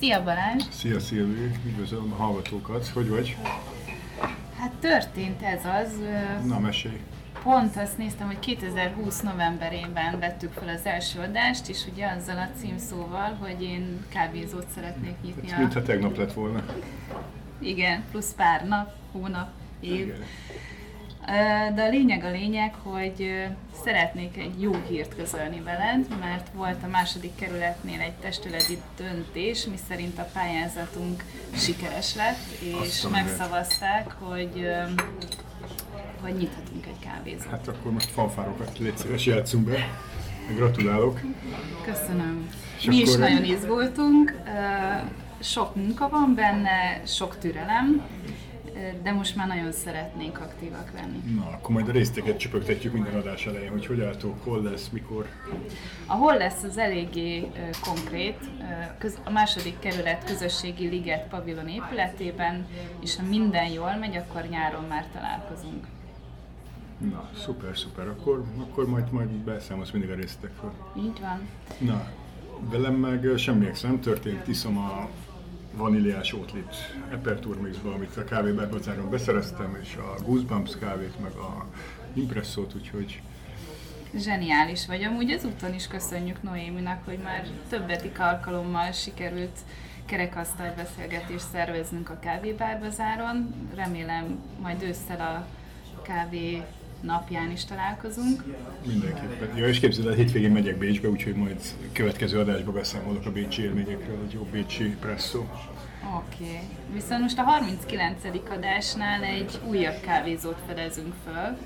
Szia Balázs! Szia Szilvi, üdvözlöm a hallgatókat, hogy vagy? Hát történt ez az. Na, mesélj! Pont azt néztem, hogy 2020 novemberében vettük fel az első adást, és ugye azzal a címszóval, hogy én kávézót szeretnék nyitni. Ez mintha tegnap lett volna. Igen, plusz pár nap, hónap, év. Igen. De a lényeg a lényeg, hogy szeretnék egy jó hírt közölni veled, mert volt a második kerületnél egy testületi döntés, miszerint a pályázatunk sikeres lett, és Aztán megszavazták, hogy hogy nyithatunk egy kávézót. Hát akkor most fanfárokat légy szíves, játszunk be. Gratulálok. Köszönöm. És Mi is nagyon izgultunk, sok munka van benne, sok türelem, de most már nagyon szeretnénk aktívak lenni. Na, akkor majd a részteket csöpögtetjük minden adás elején, hogy hogy álltok, hol lesz, mikor. A hol lesz az eléggé konkrét, a második kerület közösségi liget pavilon épületében, és ha minden jól megy, akkor nyáron már találkozunk. Na, szuper, szuper. Akkor, akkor majd, majd beszámolsz mindig a részletekről. Így van. Na, velem meg semmi nem történt, iszom a vaníliás ótlit Aperture Mixba, amit a kávéberbazáron beszereztem, és a Goosebumps kávét, meg a Impresszót, úgyhogy Zseniális vagy. Amúgy ezúton is köszönjük Noéminak, hogy már többedik alkalommal sikerült kerekasztal beszélgetést szerveznünk a kávébárbazáron. Remélem majd ősszel a kávé napján is találkozunk. Mindenképpen. Ja, és képzeld el, hétvégén megyek Bécsbe, úgyhogy majd következő adásba beszámolok a bécsi élményekről, egy jó bécsi presszó. Oké. Okay. Viszont most a 39. adásnál egy újabb kávézót fedezünk föl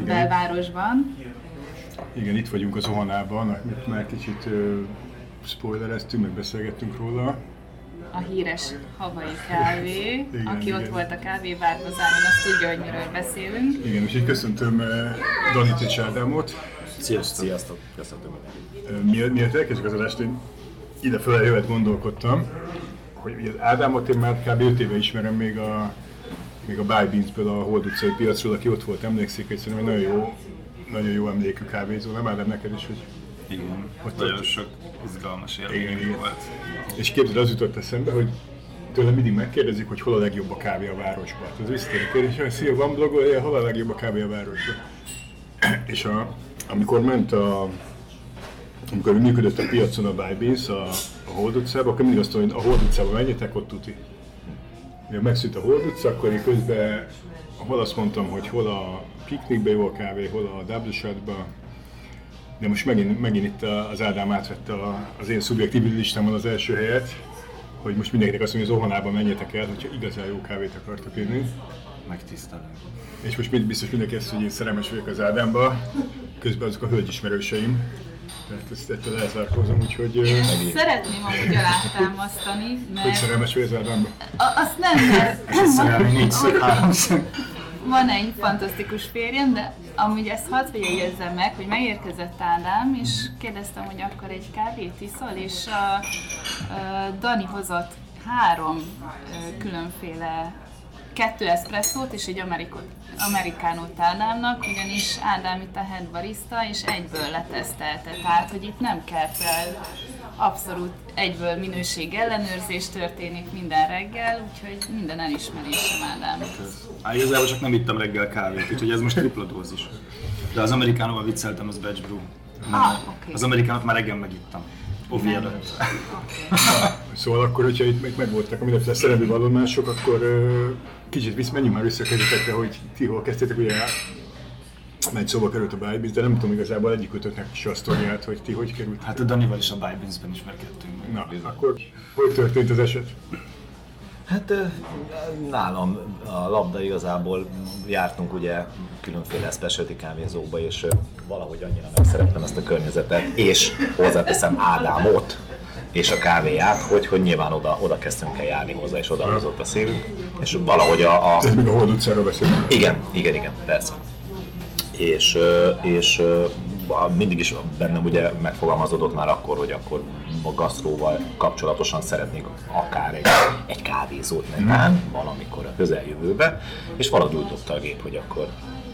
a belvárosban. Igen, itt vagyunk az Ohanában, amit már kicsit uh, spoilereztünk, meg beszélgettünk róla a híres havai kávé. Igen, Aki igen. ott volt a kávévárbazáron, azt tudja, hogy miről beszélünk. Igen, és így köszöntöm eh, Danit és Ádámot. Sziasztok! Sziasztok! Köszöntöm Miért, miért elkezdjük az adást, én ide jövet gondolkodtam, hogy az Ádámot én már kb. 5 éve ismerem még a, még a Buy Beans-ből a Hold utcai piacról, aki ott volt, emlékszik, hogy szerintem egy nagyon jó, nagyon jó emlékű kávézó, nem Ádám neked is, hogy igen, ott nagyon ott... sok izgalmas élmény volt. És képzeld, az jutott eszembe, hogy tőlem mindig megkérdezik, hogy hol a legjobb a kávé a városban. Ez visszatérő kérdés, hogy szia, van blogolja, hol a legjobb a kávé a városban? És a, amikor ment a amikor működött a piacon a Bybins a, a Hold utcában, akkor mindig azt mondom, hogy a Hold utcában menjetek, ott tuti. Mivel megszűnt a Hold utca, akkor én közben hol azt mondtam, hogy hol a piknikbe jó a kávé, hol a Double Shotba, de most megint, megint itt az Ádám átvette az én szubjektív listámon az első helyet, hogy most mindenkinek azt mondja, hogy az Ohanában menjetek el, hogyha igazán jó kávét akartok inni. Megtisztelem. És most mind, biztos mindenki ezt, hogy én szerelmes vagyok az Ádámba, közben azok a hölgyismerőseim. Tehát ezt ettől elzárkózom, úgyhogy... Én szeretném amúgy alátámasztani, mert... Hogy szerelmes vagy az Ádámba? Azt nem, mert... Szerelmi négyszer, háromszor van egy fantasztikus férjem, de amúgy ezt hadd jegyezzem meg, hogy megérkezett Ádám, és kérdeztem, hogy akkor egy kávét iszol, és a, a Dani hozott három különféle kettő eszpresszót és egy amerikot, amerikánót Ádámnak, ugyanis Ádám itt a head barista, és egyből letesztelte, tehát hogy itt nem kell fel abszolút egyből minőség ellenőrzés történik minden reggel, úgyhogy minden elismerésem Ádám. Hát igazából csak nem ittam reggel kávét, úgyhogy ez most tripla dózis. De az amerikánóval vicceltem, az batch brew. Ah, okay. Az amerikánot már reggel megittam. Ovi Okay. szóval akkor, hogyha itt meg, megvoltak a mindenféle szerelmi vallomások, akkor kicsit visz, menjünk már vissza a hogy ti hol kezdtétek, ugye megy szóba került a Bybins, de nem tudom igazából egyik kötöknek is a sztoriát, hogy ti hogy került. Hát a Danival is a Bybinsben ismerkedtünk. Na, bizony. akkor hogy történt az eset? Hát nálam a labda igazából jártunk ugye különféle specialty kávézókba, és valahogy annyira megszerettem ezt a környezetet, és hozzáteszem Ádámot, és a kávéját, hogy, hogy nyilván oda, oda kezdtünk el járni hozzá, és oda hozott a szívünk, és valahogy a... a... Ez még a Hold utcáról beszélünk. Igen, igen, igen, persze és, és mindig is bennem ugye megfogalmazódott már akkor, hogy akkor a gasztróval kapcsolatosan szeretnék akár egy, egy kávézót netán, valamikor a közeljövőbe, és valahogy úgy a gép, hogy akkor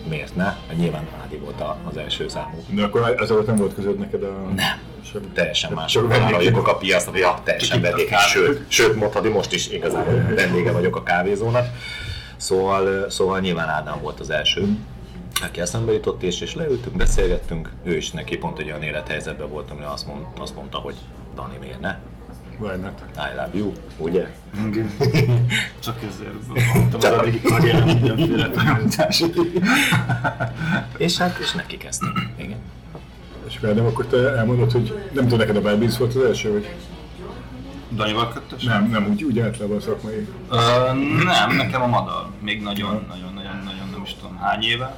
miért ne? Nyilván Ádi volt az első számú. De akkor ez alatt nem volt között neked a... Nem. Semmi. Teljesen más. Vendég. a piacra, ja, teljesen Csak itt a vendég. kávé. Sőt, sőt, mondhatni most is igazából vendége vagyok a kávézónak. Szóval, szóval nyilván Ádám volt az első, aki eszembe jutott, és, és leültünk, beszélgettünk. Ő is neki pont egy olyan élethelyzetben volt, amire azt, mond, azt mondta, hogy Dani, miért ne? Why not? I love you, ugye? Igen. Csak ezért mondtam, az addig karrierem mindenféle tanultás. És hát, és neki kezdtünk. Igen. És akkor Ádám, akkor te elmondod, hogy nem tudom, neked a Vibes volt az első, vagy? Danival kötös? Nem, nem, úgy, úgy általában a szakmai. Ö, nem, nekem a madal. Még nagyon, nagyon, nagyon, nagyon nem is tudom hány éve.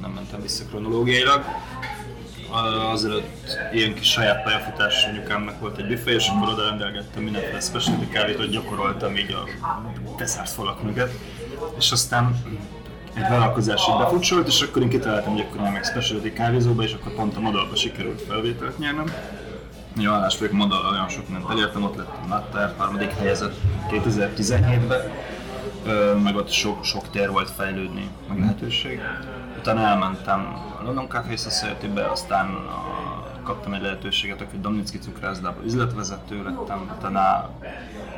Nem mentem vissza kronológiailag. Azelőtt ilyen kis saját pályafutás anyukámnak volt egy büfé, és akkor oda rendelgettem mindenféle specialty kávét, hogy gyakoroltam így a bezárt falak mögött. És aztán egy vállalkozás így befutsolt, és akkor én kitaláltam, hogy akkor meg specialty kávézóba, és akkor pont a madalba sikerült felvételt nyernem. Jó, hálás vagyok, Madal, olyan sok mindent elértem, ott lettem Latter, harmadik helyezett 2017-ben, Ö, meg ott sok, sok tér volt fejlődni, meg lehetőség. Utána elmentem a London Café Society-be, aztán a, kaptam egy lehetőséget, hogy Domnicki cukrászdában üzletvezető lettem, utána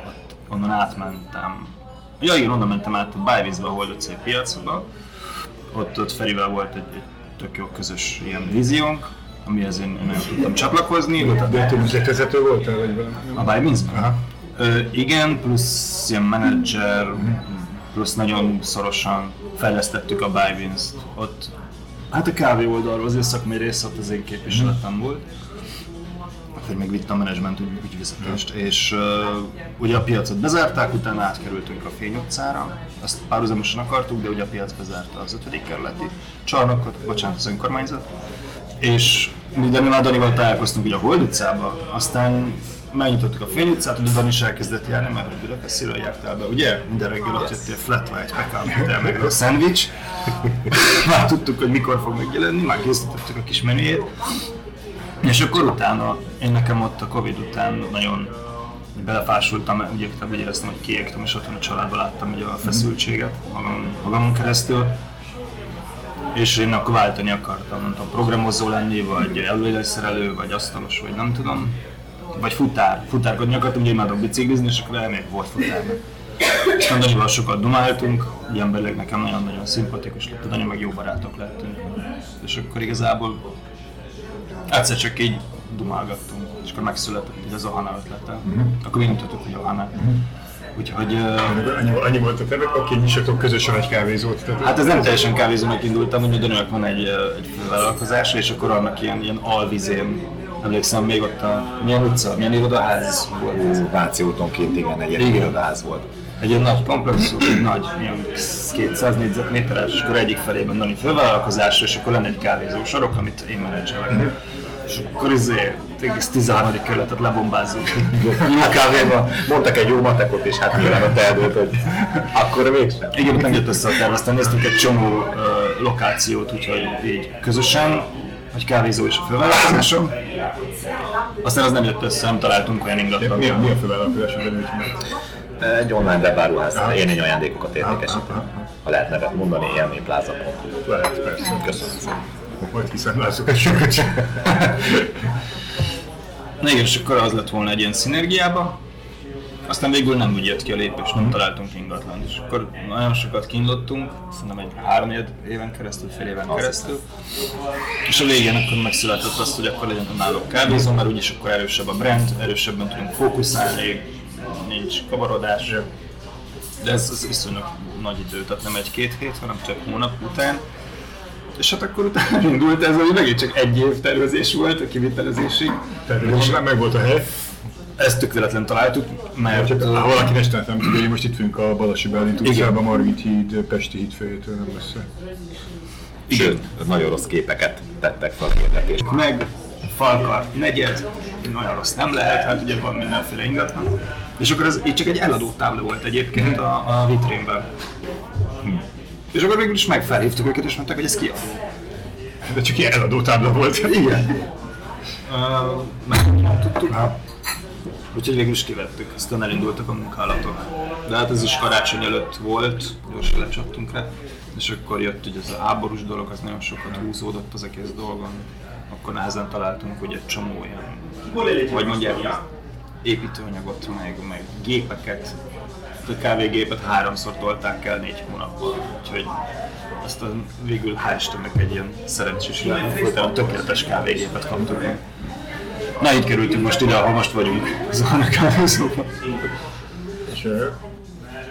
ott, onnan átmentem, ja igen, onnan mentem át a Bájvízbe, a Holdocé piacba, ott, ott Ferivel volt egy, egy tök jó közös ilyen víziónk, amihez én, én nagyon tudtam csatlakozni. De te üzletvezető voltál, vagy valami? A Bybinzben? Aha. Ö, igen, plusz ilyen menedzser, plusz nagyon szorosan fejlesztettük a Bybins-t. Ott, hát a kávé oldalról az szakmai része ott az én képviseletem volt. Hogy még vitte a menedzsment ügy, ügyvezetést, és uh, ugye a piacot bezárták, utána átkerültünk a Fény utcára, azt párhuzamosan akartuk, de ugye a piac bezárta az ötödik kerületi csarnokot, bocsánat, az önkormányzat, és mi Danival Danival találkoztunk ugye a Hold utcába, aztán megnyitottuk a Fény utcát, ugye Dani is elkezdett járni, mert hogy Budapestről jártál be, ugye? Minden reggel ott jöttél flat white, pecan meg a szendvics. Már tudtuk, hogy mikor fog megjelenni, már készítettük a kis menüjét. És akkor utána, én nekem ott a Covid után nagyon belefásultam, értem, úgy éreztem, hogy kiégtem, és otthon a családban láttam ugye a feszültséget magam, magamon keresztül. És én akkor váltani akartam, nem tudom, programozó lenni, vagy előélőszerelő, vagy asztalos, vagy nem tudom. Vagy futár, futárkodni akartam, ugye imádok biciklizni, és akkor elmegyek volt futárnak. Aztán Danival sokat dumáltunk, ugye emberileg nekem nagyon-nagyon szimpatikus lett, a Dani meg jó barátok lettünk. És akkor igazából egyszer csak így dumálgattunk, és akkor megszületett így az Ohana ötlete. Akkor mi mutattuk, hogy Ohana. Úgyhogy ö, Annyi, annyi volt a tervek, oké, nyissatok közösen egy kávézót. Tehát Hát ez nem teljesen kávézónak indultam, hogy Daninak van egy, egy fővállalkozása, és akkor annak ilyen, ilyen alvizén, emlékszem még ott a, milyen utca, milyen irodaház volt? Váci úton kint, igen, egy Igen. irodaház volt. Egy ilyen nagy komplexum, egy nagy, ilyen 200 négyzetméteres, és akkor egyik felében Dani fővállalkozása, és akkor lenne egy kávézó sarok, amit én menedzselek. És akkor izé, egész 13. kerületet lebombázzuk. Jó kávéba. Mondtak egy jó matekot, és hát nyilván ott eldőlt, hogy akkor mégsem. Igen, ott nem jött össze a terv, aztán néztünk egy csomó uh, lokációt, úgyhogy így közösen, egy kávézó és a fővállalkozásom. Aztán az nem jött össze, nem találtunk olyan ingatlan. milyen, milyen fővállalkozásod lenne, hogy Egy online webáruház, élmény ajándékokat értékesítünk. Ha lehet nevet mondani, élménypláza.hu. Lehet, persze. Köszönöm szépen. Majd kiszámlázzuk egy sokat. Na igen, és akkor az lett volna egy ilyen szinergiába. Aztán végül nem úgy jött ki a lépés, nem találtunk ingatlan. És akkor nagyon sokat kínlottunk, szerintem egy három éven keresztül, fél éven keresztül. És a végén akkor megszületett azt, hogy akkor legyen náluk kávézó, mert úgyis akkor erősebb a brand, erősebben tudunk fókuszálni, nincs kavarodás. De ez, ez iszonyú nagy idő, tehát nem egy-két hét, hanem több hónap után. És hát akkor utána indult ez, hogy megint csak egy év tervezés volt a kivitelezésig. Már meg volt a hely. Ezt tök véletlen találtuk, mert Csak, ha valaki ne nem tudja, hogy most itt vagyunk a Balasi Bálint Igen. utcában, Margit híd, Pesti híd főjétől nem messze. Sőt, nagyon rossz képeket tettek fel a hirdetésben. meg Falkar negyed, nagyon rossz nem lehet, hát ugye van mindenféle ingatlan. És akkor ez így csak egy eladó tábla volt egyébként a, a vitrínben. És akkor végül is megfelhívtuk őket, és mondták, hogy ez kiadó. De csak ilyen eladó tábla volt. Igen. Uh, meg tudtuk. Úgyhogy végül is kivettük, aztán elindultak a munkálatok. De hát ez is karácsony előtt volt, gyorsan lecsaptunk rá. És akkor jött ugye ez a háborús dolog, az nagyon sokat húzódott az egész dolgon. Akkor nehezen találtunk ugye egy csomó ilyen, vagy mondják, építőanyagot, meg, meg gépeket. A kávégépet háromszor tolták el négy hónapban, úgyhogy aztán végül hál' Istennek egy ilyen szerencsés világon tökéletes kávégépet kaptuk meg. Na így kerültünk most ide, ahol most vagyunk, Zahana kávézóban. És uh,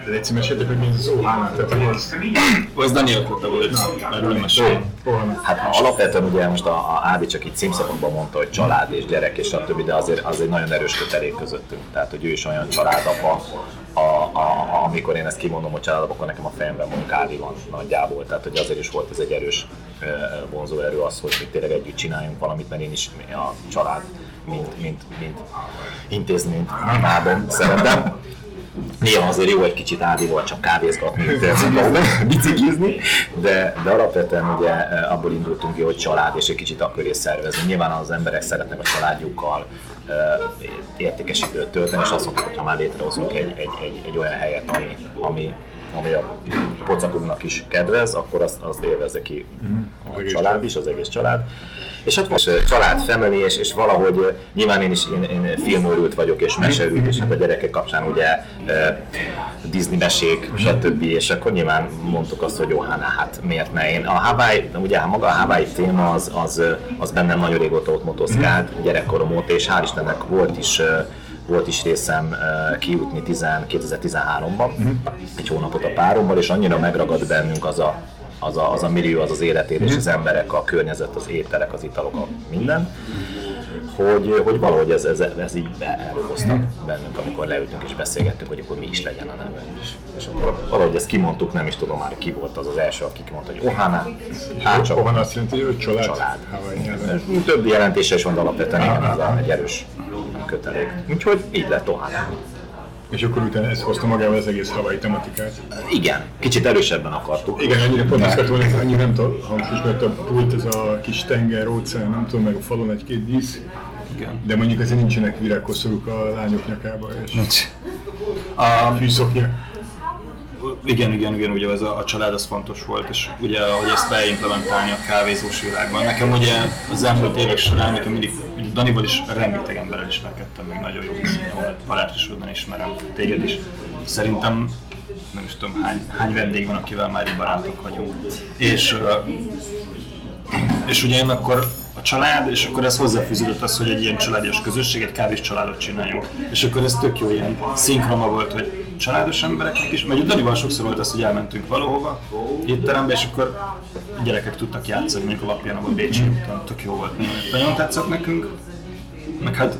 légy meséltek, hogy mi az Ohana, tehát az... Az Dani ötlete volt, erről nem mesélj. Hát alapvetően ugye most a, a Ávi csak így címszavakban mondta, hogy család és gyerek és stb., de azért az egy nagyon erős kötelék közöttünk. Tehát, hogy ő is olyan családapa, a, a, a, amikor én ezt kimondom, hogy családapa, akkor nekem a fejemben mondjuk Ávi van nagyjából. Tehát, hogy azért is volt ez egy erős vonzó erő az, hogy mi tényleg együtt csináljunk valamit, mert én is a család, mint, mint, mint intézményt imádom, szeretem. Néha azért jó egy kicsit Ádival csak kávézgatni, biciklizni, de, de alapvetően ugye abból indultunk ki, hogy család, és egy kicsit akkor is szervezni. Nyilván az emberek szeretnek a családjukkal értékes időt tölteni, és azt mondjuk, hogy ha már létrehozunk egy, egy, egy, egy olyan helyet, ami, ami ami a pocakunknak is kedvez, akkor azt, azt élvezze ki a család is, az egész család. És hát most család, family, és, és valahogy nyilván én is én, én filmőrült vagyok, és meseőrült, és hát a gyerekek kapcsán ugye Disney mesék, stb. És akkor nyilván mondtuk azt, hogy jó, hát, hát miért ne én. A Hawaii, ugye maga a Hawaii téma az, az, az bennem nagyon régóta ott motoszkált, gyerekkorom óta, és hál' Istennek volt is volt is részem uh, kijutni 2013-ban, uh-huh. egy hónapot a párommal, és annyira megragad bennünk az a, az a, az a millió, az az életér, és az emberek, a környezet, az ételek, az italok, a minden, hogy, hogy valahogy ez, ez, ez így elhoztak bennünk, amikor leültünk és beszélgettünk, hogy akkor mi is legyen a neve. És, és akkor valahogy ezt kimondtuk, nem is tudom már ki volt az az első, aki kimondta, hogy Ohana. Hát Ohana azt jelenti, hogy család. Család. Több jelentése is van, alapvetően igen, ez egy erős kötelék. Úgyhogy így lett Ohana. És akkor utána ez hozta magával az egész havai tematikát. Igen, kicsit erősebben akartuk. Igen, ennyire pont azt akartam volna, annyi nem tudom, hangsúlyos, mert a pult, ez a kis tenger, óceán, nem tudom, meg a falon egy-két dísz. Igen. De mondjuk azért nincsenek virágkoszorúk a lányok nyakába, és Nincs. a fűszoknya. Igen, igen, igen, ugye ez a, a család az fontos volt, és ugye ahogy ezt beimplementálni a kávézós világban. Nekem ugye az elmúlt évek során, nekem mindig, Danival is rengeteg emberrel ismerkedtem, meg nagyon jó barát is ismerem, téged is. Szerintem nem is tudom hány, hány vendég van, akivel már így barátok vagyunk. És, és ugye én akkor a család, és akkor ez hozzáfűződött az, hogy egy ilyen családias közösség, egy kávés családot csináljunk. És akkor ez tök jó ilyen szinkroma volt, hogy családos embereknek is, mert Danival sokszor volt az, hogy elmentünk valahova, étterembe, és akkor gyerekek tudtak játszani, mondjuk a Lapján, a Bécsi úton, tök jó volt. Nagyon tetszett nekünk, meg hát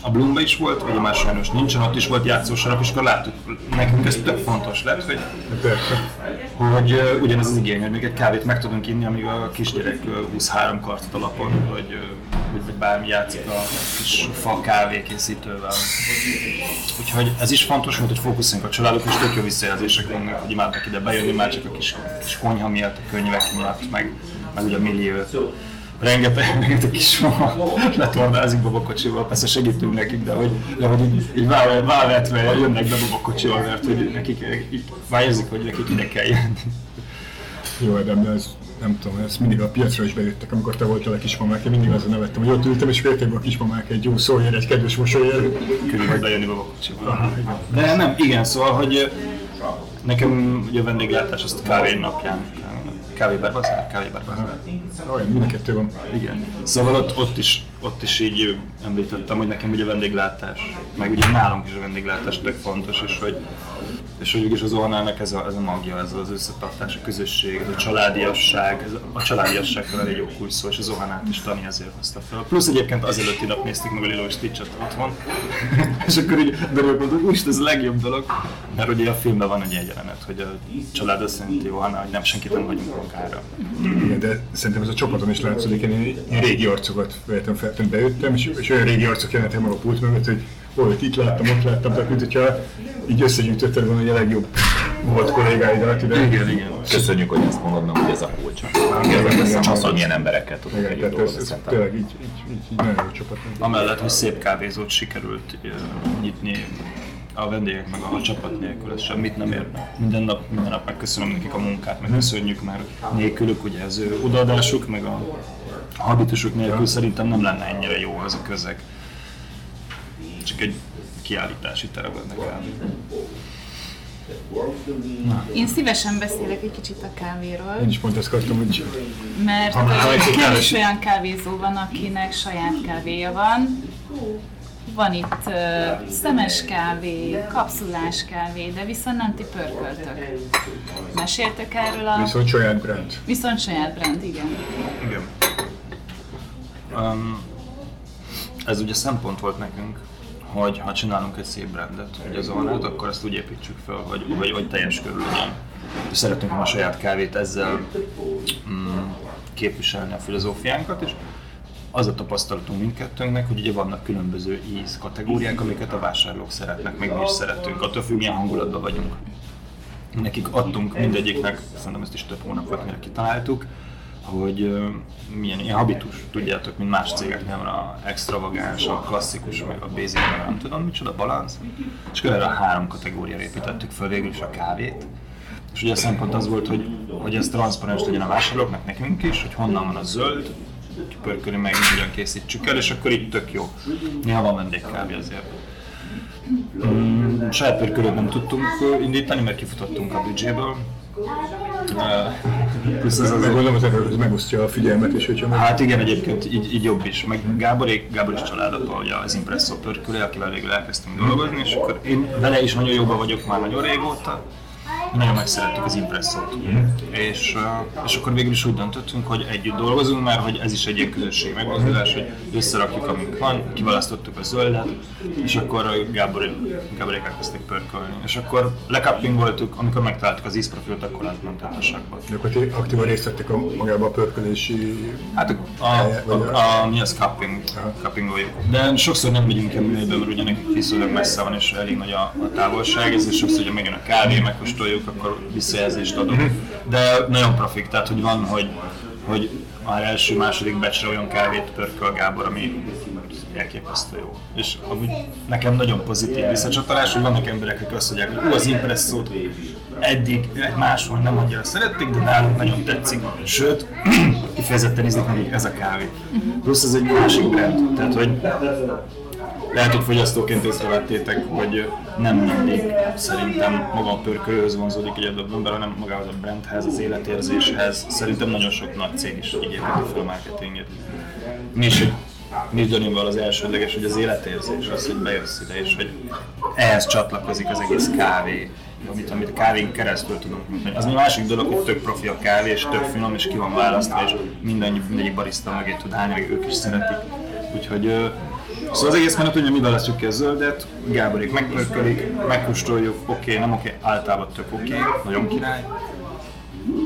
a Bloomba is volt, ugye már sajnos nincsen, ott is volt játszósarap, és akkor láttuk, nekünk ez tök fontos lett, hogy, hogy uh, ugyanez az igény, hogy még egy kávét meg tudunk inni, amíg a kisgyerek uh, 23 kartot a lapon, vagy, uh, vagy bármi játszik a kis fa kávékészítővel. Úgyhogy ez is fontos volt, hogy fókuszáljunk a családok, és tök jó visszajelzések vannak, hogy imádnak ide bejönni, már csak a kis, kis konyha miatt, a könyvek miatt, meg, meg ugye a millió rengeteg, rengeteg kis letornázik babakocsival, persze segítünk nekik, de hogy, de hogy így, így válvetve jönnek be babakocsival, mert hogy nekik így már érzik, hogy nekik ide kell jönni. Jó, de ez nem tudom, ez mindig a piacra is bejöttek, amikor te voltál a kismamák, én mindig azon nevettem, hogy ott ültem, és féltem a kismamák egy jó szóért, egy kedves mosolyért. Könnyű vagy bejönni babakocsival. De nem, igen, szóval, hogy nekem ugye a vendéglátás azt kávé napján Kávéberben, kávéberben. Olyan, mind a kettő van. Igen. Szóval ott, ott, is, ott is így említettem, hogy nekem ugye a vendéglátás, meg ugye nálunk is a vendéglátás tök fontos, és hogy és hogy is az Ohanának ez a, ez a magja, ez az összetartás, a közösség, ez a családiasság, ez a, a családiasság egy jó kulcs szó, és az Ohanát is Tani ezért hozta fel. Plusz egyébként az előtti nap néztük meg a Lilo Stitch-et otthon, és akkor így Daniel mondta, hogy ez a legjobb dolog, mert ugye a filmben van egy jelenet, hogy a család azt jelenti Ohana, hogy nem senkit nem vagyunk magára. Igen, de szerintem ez a csapaton is látszódik, én, én régi arcokat vettem fel, bejöttem, és, és olyan régi arcok jelentek a pult mögött, hogy volt, itt láttam, ott láttam, tehát mint hogyha így összegyűjtötted volna, hogy a legjobb volt kollégáidat ide. Igen, igen. Köszönjük, hogy ezt mondod, mert hogy ez a kulcs. Igen, Ez igen. az, hogy milyen emberekkel tudunk Igen, együtt dolgozni tényleg így, így, így, így nagyon jó csapat. Amellett, hogy szép kávézót sikerült nyitni a vendégek meg a csapat nélkül, ez semmit nem ér. Minden nap, minden nap megköszönöm nekik a munkát, meg köszönjük, mert nélkülük ugye az ő odaadásuk, meg a habitusuk nélkül szerintem nem lenne ennyire jó az a közeg. Csak egy kiállítási tere lenne kb. Én szívesen beszélek egy kicsit a kávéról. Én is pont ezt akartam, hogy Mert Ha már kevés olyan kávézó van, akinek saját kávéja van. Van itt uh, szemes kávé, kapszulás kávé, de viszont nem ti pörköltök. Meséltek erről a... viszont saját brand. Viszont saját brand, igen. Igen. Um, ez ugye szempont volt nekünk, hogy ha csinálunk egy szép brandet, ugye az Ornát, akkor azt úgy építsük fel, hogy, hogy, hogy teljes körül legyen. És szeretnénk a saját kávét ezzel mm, képviselni a filozófiánkat, és az a tapasztalatunk mindkettőnknek, hogy ugye vannak különböző íz kategóriák, amiket a vásárlók szeretnek, meg mi is szeretünk, attól függ, milyen hangulatban vagyunk. Nekik adtunk mindegyiknek, szerintem ezt is több hónap volt, mire kitaláltuk, hogy milyen ilyen habitus, tudjátok, mint más cégeknél van a extravagáns, a klasszikus, meg a basic, meg nem tudom micsoda, balansz. És akkor erre a három kategóriára építettük fel végül is a kávét. És ugye a szempont az volt, hogy, hogy ez transzparens legyen a vásárlóknak, nekünk is, hogy honnan van a zöld, pörköli meg, hogyan készítsük el, és akkor itt tök jó. Néha van vendégkávé azért. Mm, saját pörkölőt nem tudtunk indítani, mert kifutottunk a büdzséből. Plusz ez azért gondolom, az erről megosztja a figyelmet, és hogyha meg... Hát igen, egyébként így, így jobb is. Meg Gáborék, Gábor is családapa, ugye az Impresso pörkölő, akivel végül elkezdtünk dolgozni, és akkor én vele is nagyon jóban vagyok már nagyon régóta. Nagyon megszerettük az Impresszót. És, uh, és akkor végül is úgy döntöttünk, hogy együtt dolgozunk, mert hogy ez is egy ilyen közösség megmozdulás, hogy összerakjuk, amink van, kiválasztottuk a zöldet, és akkor Gábor, Gáborék elkezdték pörkölni. És akkor lekappingoltuk, amikor megtaláltuk az ízprofilt, akkor átmentett a sakba. De akkor ti aktívan részt vettek a, magába a pörkölési... Hát a, a, a, a mi az cupping, cuppingoljuk. De sokszor nem megyünk el műhelybe, mert ugye nekik viszonylag messze van és elég nagy a, a távolság, ezért sokszor, hogy megjön a kávé, megkóstoljuk, akkor visszajelzést adunk. De nagyon profik, tehát hogy van, hogy, hogy már első, második becsre olyan kávét pörköl Gábor, ami elképesztő jó. És amúgy nekem nagyon pozitív visszacsatolás, hogy vannak emberek, akik azt mondják, hogy az impresszót eddig máshol nem annyira szerették, de nálunk nagyon tetszik. Sőt, kifejezetten ízlik nekik ez a kávé. Plusz ez egy másik brand, tehát hogy lehet, hogy fogyasztóként észrevettétek, hogy nem mindig szerintem maga a pörkölőhöz vonzódik egy adott ember, hanem magához a brandhez, az életérzéshez. Szerintem nagyon sok nagy cég is így építi fel a marketinget. Mi is, mi is Danival az elsődleges, hogy az életérzés az, hogy bejössz ide, és hogy ehhez csatlakozik az egész kávé, amit, amit a kávén keresztül tudunk működni. Az egy másik dolog, hogy tök profi a kávé, és tök finom, és ki van választva, és minden, mindegyik barista mögé tud állni, ők is szeretik. Úgyhogy Szóval az egész menet, hogy mi választjuk ki a zöldet, Gáborék megpörkölik, megkóstoljuk, oké, okay, nem oké, okay, általában tök oké, okay, nagyon király.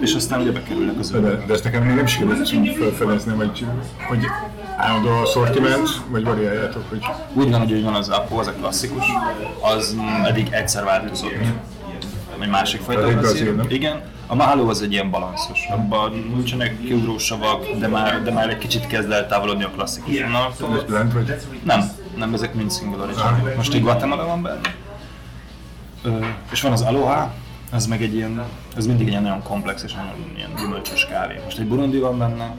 És aztán ugye bekerülnek az De, zöldek. de ezt nekem még nem sikerült felfedezni, vagy hogy állandó a szortiment, vagy variáljátok, hogy Úgy van, hogy úgy van az Apo, az a klasszikus, az eddig egyszer változott. Egy másik fajta Az? Igen. A Mahalo az egy ilyen balanszos. Abban nincsenek kiugró savak, de már, de már egy kicsit kezd eltávolodni a klasszikus ez vagy Nem, nem, ezek mind single origin. Most egy Guatemala van benne. Ö, és van az Aloha, az meg egy ilyen, ez mindig egy ilyen nagyon komplex és nagyon ilyen gyümölcsös kávé. Most egy Burundi van benne,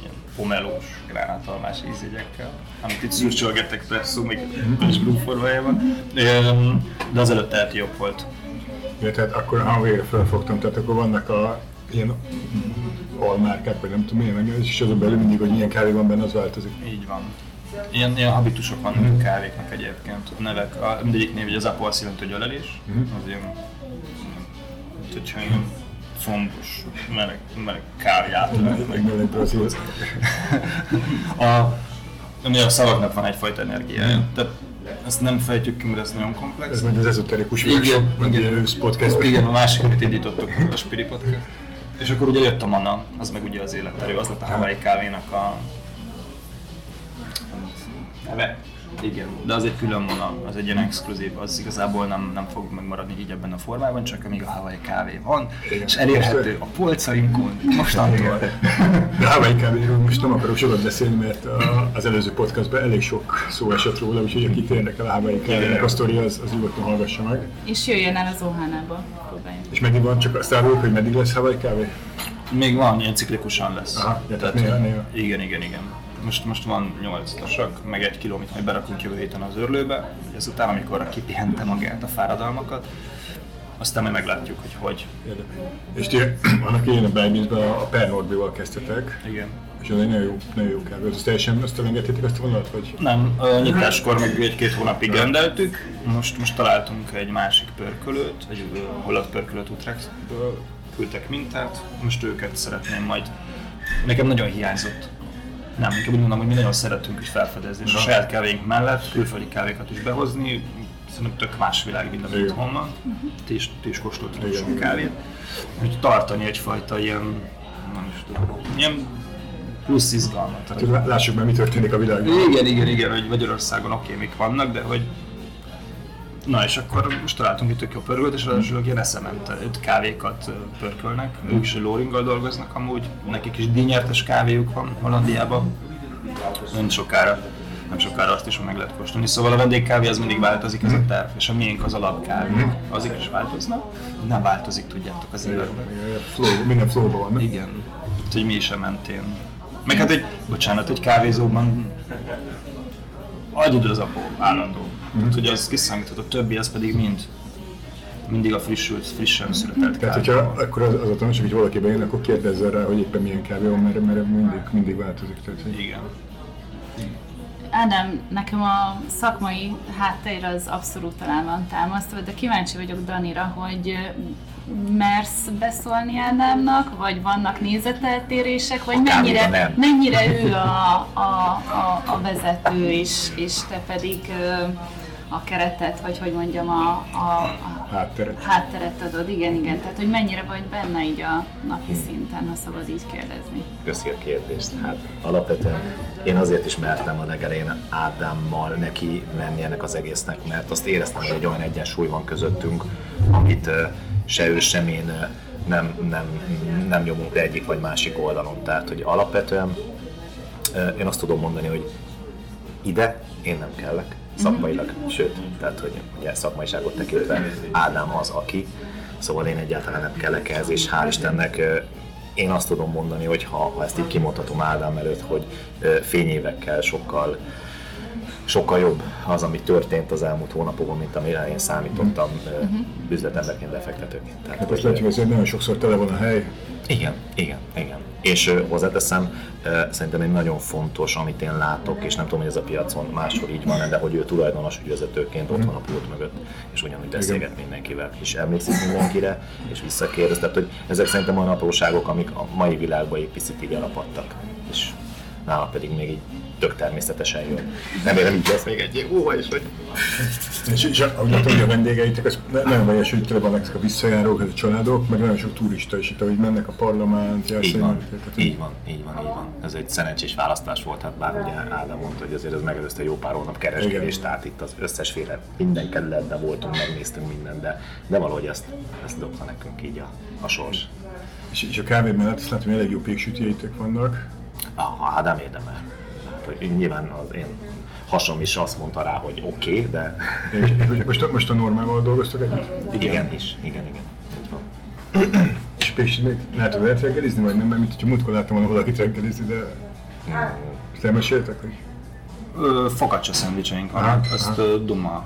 ilyen pomelós, gránátalmás ízjegyekkel, amit itt szürcsölgettek presszó, még és blue formájában. Öm, De az előtt tehát jobb volt. Ja, tehát akkor végre felfogtam, tehát akkor vannak a ilyen almárkák, vagy nem tudom milyen és azon belül mindig, hogy milyen kávé van benne, az változik. Így van. Ilyen, ilyen habitusok vannak a kávéknak egyébként. A nevek, a, mindegyik név, hogy az Apple azt jelenti, hogy ölelés, az ilyen, mint hogyha ilyen fombos, meleg, meleg. Meg egy brazil. A, ami a szavaknak van egyfajta energiája. Tehát ezt nem fejtjük ki, mert ez nagyon komplex. Ez meg az ezoterikus Igen, igen. podcast. Igen, a másik, amit indítottuk, a Spiri Podcast. És akkor ugye jött a Mana, az meg ugye az életerő, az lett a Hawaii kávénak a neve. Igen, de az egy külön vonal, az egy ilyen exkluzív, az igazából nem, nem fog megmaradni így ebben a formában, csak amíg a Hawaii kávé van, Igen. és elérhető a polcainkon, mostantól. De Hawaii kávéról most nem akarok sokat beszélni, mert a, az előző podcastban elég sok szó esett róla, úgyhogy akit érdekel a Hawaii kávének a sztori, az, az nyugodtan hallgassa meg. És jöjjön el az Ohánába. És megint van csak azt árulok, hogy meddig lesz Hawaii kávé? Még van, ilyen ciklikusan lesz. Aha, tehát néha- néha. Igen, igen, igen. Most, most van 8 tasak, meg egy kiló, amit majd berakunk jövő héten az örlőbe, ezután, amikor kipihente magát a fáradalmakat, aztán majd meglátjuk, hogy hogy. És ti annak én a Biblisben a Pernordbival kezdtetek, Igen. és az egy nagyon jó, nagyon jó kávé. Azt teljesen azt elengedtétek azt a vonalat, vagy? Nem, a nyitáskor meg egy-két hónapig rendeltük, most, most találtunk egy másik pörkölőt, egy holland pörkölőt Utrechtből, küldtek mintát, most őket szeretném majd. Nekem nagyon hiányzott. Nem, inkább úgy mondom, hogy mi nagyon szeretünk is felfedezni, és a saját kávéink mellett külföldi kávékat is behozni, szerintem tök más világ, mint amit itthon van. Ti is, ti is kóstoltatok sok kávét. Hogy tartani egyfajta ilyen, nem is tudom, ilyen plusz izgalmat. Lássuk meg, mi történik a világban. Igen, igen, igen, hogy Magyarországon oké, mik vannak, de hogy... Na és akkor most találtunk itt tök jó pörgőt, és ráadásul ilyen eszement kávékat pörkölnek. Ők is Lóringgal dolgoznak amúgy, nekik is díjnyertes kávéjuk van Hollandiában. Nem sokára, nem sokára azt is meg lehet kóstolni. Szóval a vendégkávé az mindig változik, ez a terv, és a miénk az alapkávé. Azok is változnak, nem változik, tudjátok az életben. Flow, minden flowban van. Igen. Úgyhogy mi is mentén. Meg hát egy, bocsánat, egy kávézóban agyidő az abból állandó. Mm. Hát, hogy az kiszámíthat, a többi az pedig mind mindig a frissült, frissen született Tehát, hogyha akkor az, az a tanács, hogy valaki bejön, akkor kérdezzen rá, hogy éppen milyen kávé van, mert, mert mindig, mindig változik. Tehát, hogy Igen. Ádám, nekem a szakmai háttér az abszolút alá van támasztva, de kíváncsi vagyok Danira, hogy mersz beszólni Ádámnak, vagy vannak nézeteltérések, vagy Akármira mennyire, nem. mennyire ő a, a, a, a vezető, és, és te pedig a keretet, vagy hogy mondjam, a, a, a hátteret. hátteret adod. Igen, igen. Tehát, hogy mennyire vagy benne így a napi szinten, ha szabad így kérdezni. Köszi a kérdést. Hát alapvetően én azért is mertem a legelején Ádámmal neki menni ennek az egésznek, mert azt éreztem, hogy egy olyan egyensúly van közöttünk, amit se ő, sem én nem, nem, nem nyomunk le egyik vagy másik oldalon. Tehát, hogy alapvetően én azt tudom mondani, hogy ide én nem kellek, szakmailag, sőt, tehát hogy ugye szakmaiságot tekintve Ádám az, aki, szóval én egyáltalán nem kellek ehhez, és hál' Istennek én azt tudom mondani, hogy ha, ha ezt így kimondhatom Ádám előtt, hogy fényévekkel sokkal sokkal jobb az, ami történt az elmúlt hónapokban, mint amire én számítottam uh üzletemberként, befektetőként. Tehát, Hát hogy, azt látjuk, hogy nagyon sokszor tele van a hely. Igen, igen, igen. És ö, hozzáteszem, ö, szerintem egy nagyon fontos, amit én látok, és nem tudom, hogy ez a piacon máshol így van, de hogy ő tulajdonos ügyvezetőként ott van a pult mögött, és ugyanúgy beszélget mindenkivel, és emlékszik mindenkire, és visszakérdez. Tehát, hogy ezek szerintem olyan apróságok, amik a mai világban egy picit így elapadtak. És nála pedig még így tök természetesen jön. Remélem így lesz még egy év múlva is, hogy És, és ahogy látom, hogy a vendégeitek, az nagyon vegyes, hogy tele vannak ezek a visszajárók, ezek a családok, meg nagyon sok turista is itt, ahogy mennek a parlament, Így van, tehát, így van, így van, így van. Ez egy szerencsés választás volt, hát bár ugye Ádám mondta, hogy azért ez megelőzte jó pár hónap kereskedést, tehát itt az összesféle minden kerületben voltunk, megnéztünk mindent, de, de valahogy ezt, ezt dobta nekünk így a, a sors. és, és a kávé mellett azt látom, hogy elég jó péksütjeitek vannak. Ah, Ádám érdemel. Hát, hogy nyilván az én hasom is azt mondta rá, hogy oké, okay, de És, most, a- most a normával dolgoztok együtt? igen is, igen, igen. És még lehet, hogy lehet reggelizni, vagy nem, mert mint hogyha múltkor láttam volna valakit reggelizni, de Ezt elmeséltek, hogy Ö, Focaccia szendvicseink vannak, azt aha. Duma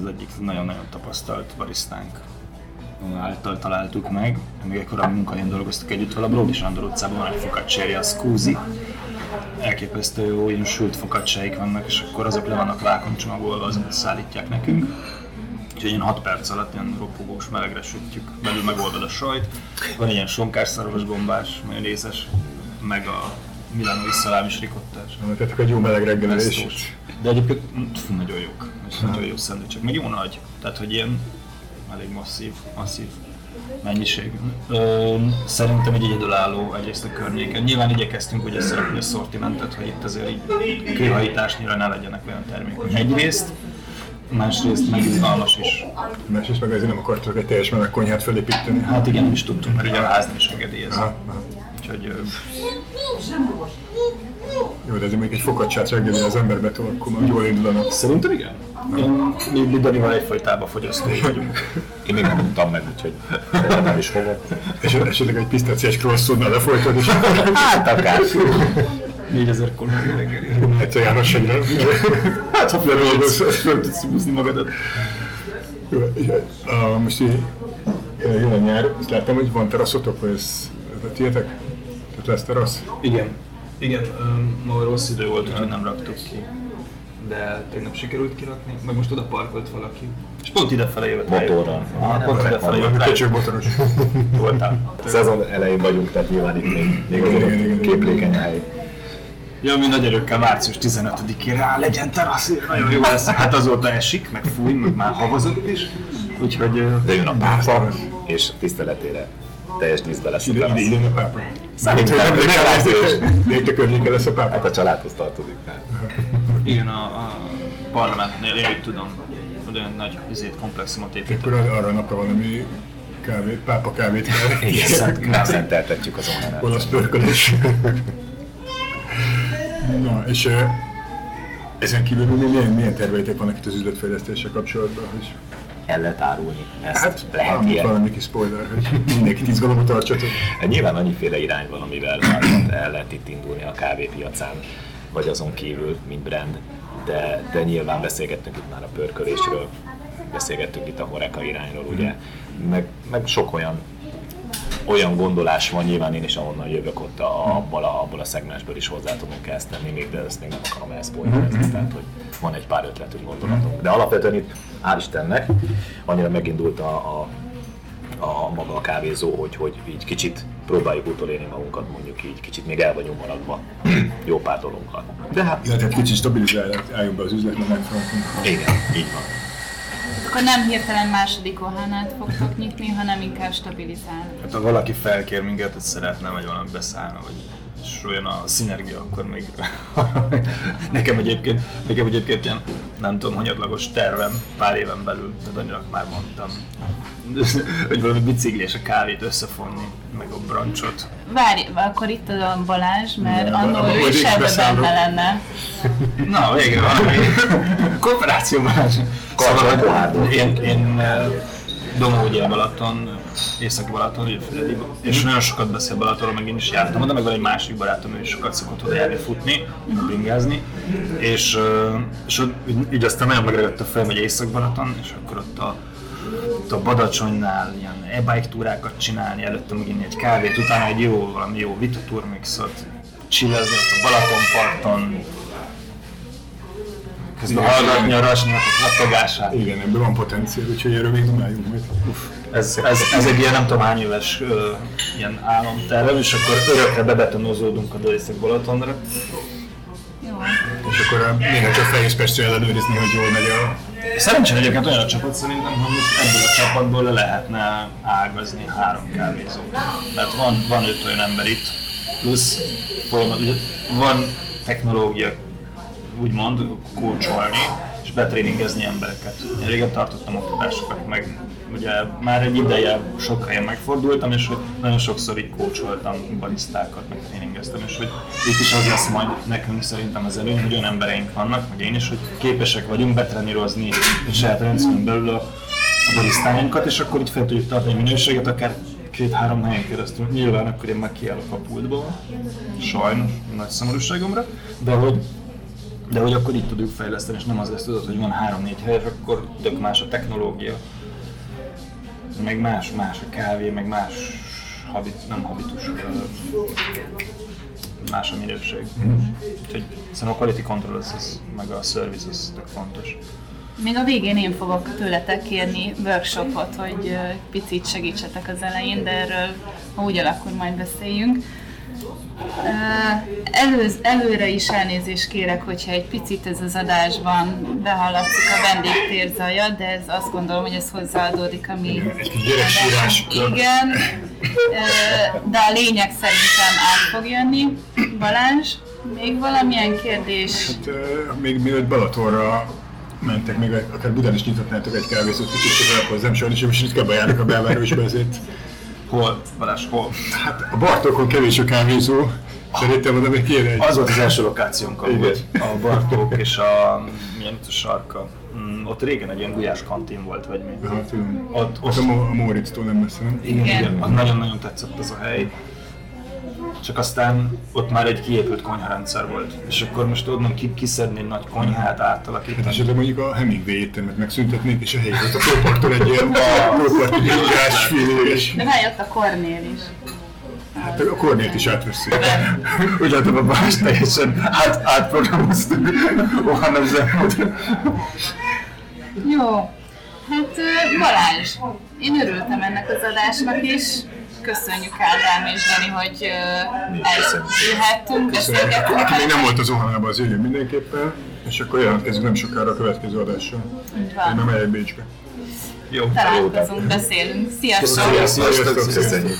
az egyik nagyon-nagyon tapasztalt barisztánk által találtuk meg. Még egy korábbi munkahelyen dolgoztuk együtt vele, a Bródi Sándor utcában van egy focacceria, a Scusi. Elképesztő jó, ilyen sült focacciaik vannak, és akkor azok le vannak vákon csomagolva, azokat szállítják nekünk. Úgyhogy ilyen 6 perc alatt ilyen ropogós melegre sütjük, belül megolvad a sajt. Van egy ilyen sonkás gombás, majonézes, meg a milánói szalámis rikottás. tehát egy jó meleg reggelelés. De egyébként fú, nagyon jók. Nagyon jó szendvicsek. Meg jó nagy. Tehát, hogy ilyen elég masszív, masszív mennyiség. Ö, szerintem egy egyedülálló egyrészt a környéken. Nyilván igyekeztünk ugye szerepni a szortimentet, hogy itt azért így kőhajításnyira ne legyenek olyan termékek. Egyrészt, másrészt meg izgalmas is. Másrészt meg azért nem akartok egy teljes meleg konyhát felépíteni. Hát igen, nem is tudtunk, mert ugye a ház nem is engedélyez. Aha, aha. Úgyhogy ö, Jó, de ez még egy fokaccsát reggeli az ember betol, akkor már jól indul a nap. szerintem igen. Mi, mi Danival egyfajtában fogyasztói vagyunk. Én még nem tudtam meg, úgyhogy nem is fogok. És esetleg egy pisztáciás croissantnal lefolytod, és Hát akár. 4000 kalória reggeli. egyszer János egyre. Hát ha fel tudsz húzni magadat. És, Most így uh, jön a nyár, azt láttam, hogy van teraszotok, vagy ez, ez a tietek? Tehát lesz terasz? Igen. Igen, ma rossz idő volt, úgyhogy nem raktuk ki. De tegnap sikerült kirakni, meg most oda parkolt valaki. És pont idefele rá. Motorral. Ah, pont idefele jött rá. Köcsög motoros. Voltál. Szezon elején vagyunk, tehát nyilván itt még, még igen. képlékeny hely. Ja, mi nagy erőkkel március 15-ére rá legyen terasz, nagyon jó lesz. Hát azóta esik, meg fúj, meg már havazott is. Úgyhogy De jön a pápa, és tiszteletére teljes díszbe lesz a Ide, ide, terasz. ide a pápa. Szerintem Nem, nem de családos. de itt a környéken lesz a pápa. Hát a családhoz tartozik. Tehát. Igen, a, a parlamentnél én úgy tudom, olyan nagy izét, komplexumot épít. Akkor arra a napra valami kávét, pápa kávét kell. Igen, szent- nem szenteltetjük az onnan. Olasz pörkölés. Na, és ö, ezen kívül mi- milyen, milyen terveitek vannak itt az üzletfejlesztéssel kapcsolatban? Hogy, El lehet árulni. Ezt hát, lehet ilyen. valami kis spoiler, hogy mindenkit izgalomba tartsatok. Hát Nyilván annyiféle irány van, amivel már el lehet itt indulni a kávépiacán, vagy azon kívül, mint brand, de, de nyilván beszélgettünk itt már a pörkölésről, beszélgettünk itt a horeka irányról, ugye, meg, meg sok olyan olyan gondolás van, nyilván én is ahonnan jövök ott a, abból, a, abból a szegmensből is hozzá tudunk ezt tenni, még de ezt még nem akarom elszpoilerezni, tehát hogy van egy pár ötletünk, gondolatunk. De alapvetően itt, hál' Istennek, annyira megindult a, a a maga a kávézó, hogy, hogy így kicsit próbáljuk utolérni magunkat, mondjuk így, kicsit még el vagyunk maradva jó pár dologgal. De hát Illetve egy kicsit stabilizáljon be az üzletmenet fronton. igen, így van. Akkor nem hirtelen második ohánát fogtok nyitni, hanem inkább stabilizálni. Hát ha valaki felkér minket, hogy szeretne, vagy valami beszállna, vagy és olyan a szinergia, akkor még nekem egyébként, nekem egyébként ilyen, nem tudom, hanyatlagos tervem pár éven belül, de annyira már mondtam, hogy valami bicikli és a kávét összefonni, meg a brancsot. Várj, akkor itt a Balázs, mert Nem, annól ő is ebbe benne lenne. Na, végre valami kooperációban. Szóval Karcsony én, én eh, Domógyi Balaton, Északi Balaton, Füredi, és nagyon sokat beszél Balatonról, meg én is jártam oda, meg van egy másik barátom, ő sokat szokott oda járni futni, bringázni, és, és ott, így, aztán nagyon megragadt a fejem, hogy Észak-Balaton, és akkor ott a ott a Badacsonynál ilyen e-bike túrákat csinálni, előtte megint egy kávét, utána egy jó, valami jó Vita Turmixot, chillezni ott a Balatonparton, közben hallgatni a rasnynak a kattogását. Igen, ebben van potenciál, úgyhogy erről még dumáljunk majd. Ez, ez, ez egy ilyen nem tudom hány éves ö, ilyen álomtervem, és akkor örökre bebetonozódunk a Daliszek Balatonra. Jó. És akkor néha csak Fehér Pestre ellenőrizni, hogy jól megy a... Szerencsére egyébként olyan a csapat szerintem, hogy ebből a csapatból le lehetne ágazni három kávézót. Mert van, van öt olyan ember itt, plusz van technológia, úgymond, kócsolni, és betréningezni embereket. Én régen tartottam oktatásokat, meg ugye már egy ideje sok helyen megfordultam, és hogy nagyon sokszor így kócsoltam barisztákat, meg tréningeztem, és hogy itt is az lesz majd nekünk szerintem az előny, hogy olyan embereink vannak, meg én is, hogy képesek vagyunk betrenírozni a saját rendszerünk belül a, a és akkor itt fel tudjuk tartani minőséget, akár két-három helyen keresztül. Nyilván akkor én meg kiállok a pultból, sajnos, nagy szomorúságomra, de hogy de hogy akkor itt tudjuk fejleszteni, és nem az lesz tudod, hogy van három-négy hely, és akkor tök más a technológia, meg más, más a kávé, meg más habit, nem habitus, más a minőség. Úgyhogy szerintem a quality control az, az, meg a service az tök fontos. Még a végén én fogok tőletek kérni workshopot, hogy picit segítsetek az elején, de erről, ha úgy alakul, majd beszéljünk. Előz, előre is elnézést kérek, hogyha egy picit ez az adásban behallatszik a vendégtér zaja, de ez azt gondolom, hogy ez hozzáadódik a mi... Gyereksírás. Igen, de a lényeg szerintem át fog jönni. Balázs, még valamilyen kérdés? Hát, még mielőtt Balatonra mentek, még akár Budán is nyithatnátok egy kávézót, kicsit közelebb hozzám, sajnos most ritkán bejárnak a belvárosba, ezért Hol? Balázs, hol? hát a Bartókon kevés a kávézó, szerintem oda még kéne egy... Az volt az első lokációnk amúgy, a Bartók és a... milyen itt a sarka? Mm, ott régen egy ilyen gulyás kantin volt, vagy mi. Hát, tudom. Ott, Ott ott a, a Mórictól nem messze, nem? igen, Igen. igen, nagyon-nagyon tetszett az a hely. Csak aztán ott már egy kiépült konyharendszer volt. És akkor most onnan ki, kiszedni egy nagy konyhát Hát átalakítani. esetleg mondjuk a Hemingway éttermet megszüntetnék, és a helyi ott a Kóparktól egy ilyen Kóparti gyógyás filés. De ott a Kornél is. Hát a Kornélt is átveszik. Úgy látom, a Balázs teljesen át, átprogramoztuk. Hanem zsebben. Jó. Hát Balázs, én örültem ennek az adásnak is. Köszönjük Ádám és Dani, hogy eljöhettünk, beszélgettünk. Aki még nem volt az Ohanában, az jöjjön mindenképpen, és akkor jelentkezünk nem sokára a következő adással. Így Én van. nem megyek Bécsbe. Jó. Találkozunk, beszélünk. Sziasztok! Sziasztok. Sziasztok. Köszönjük.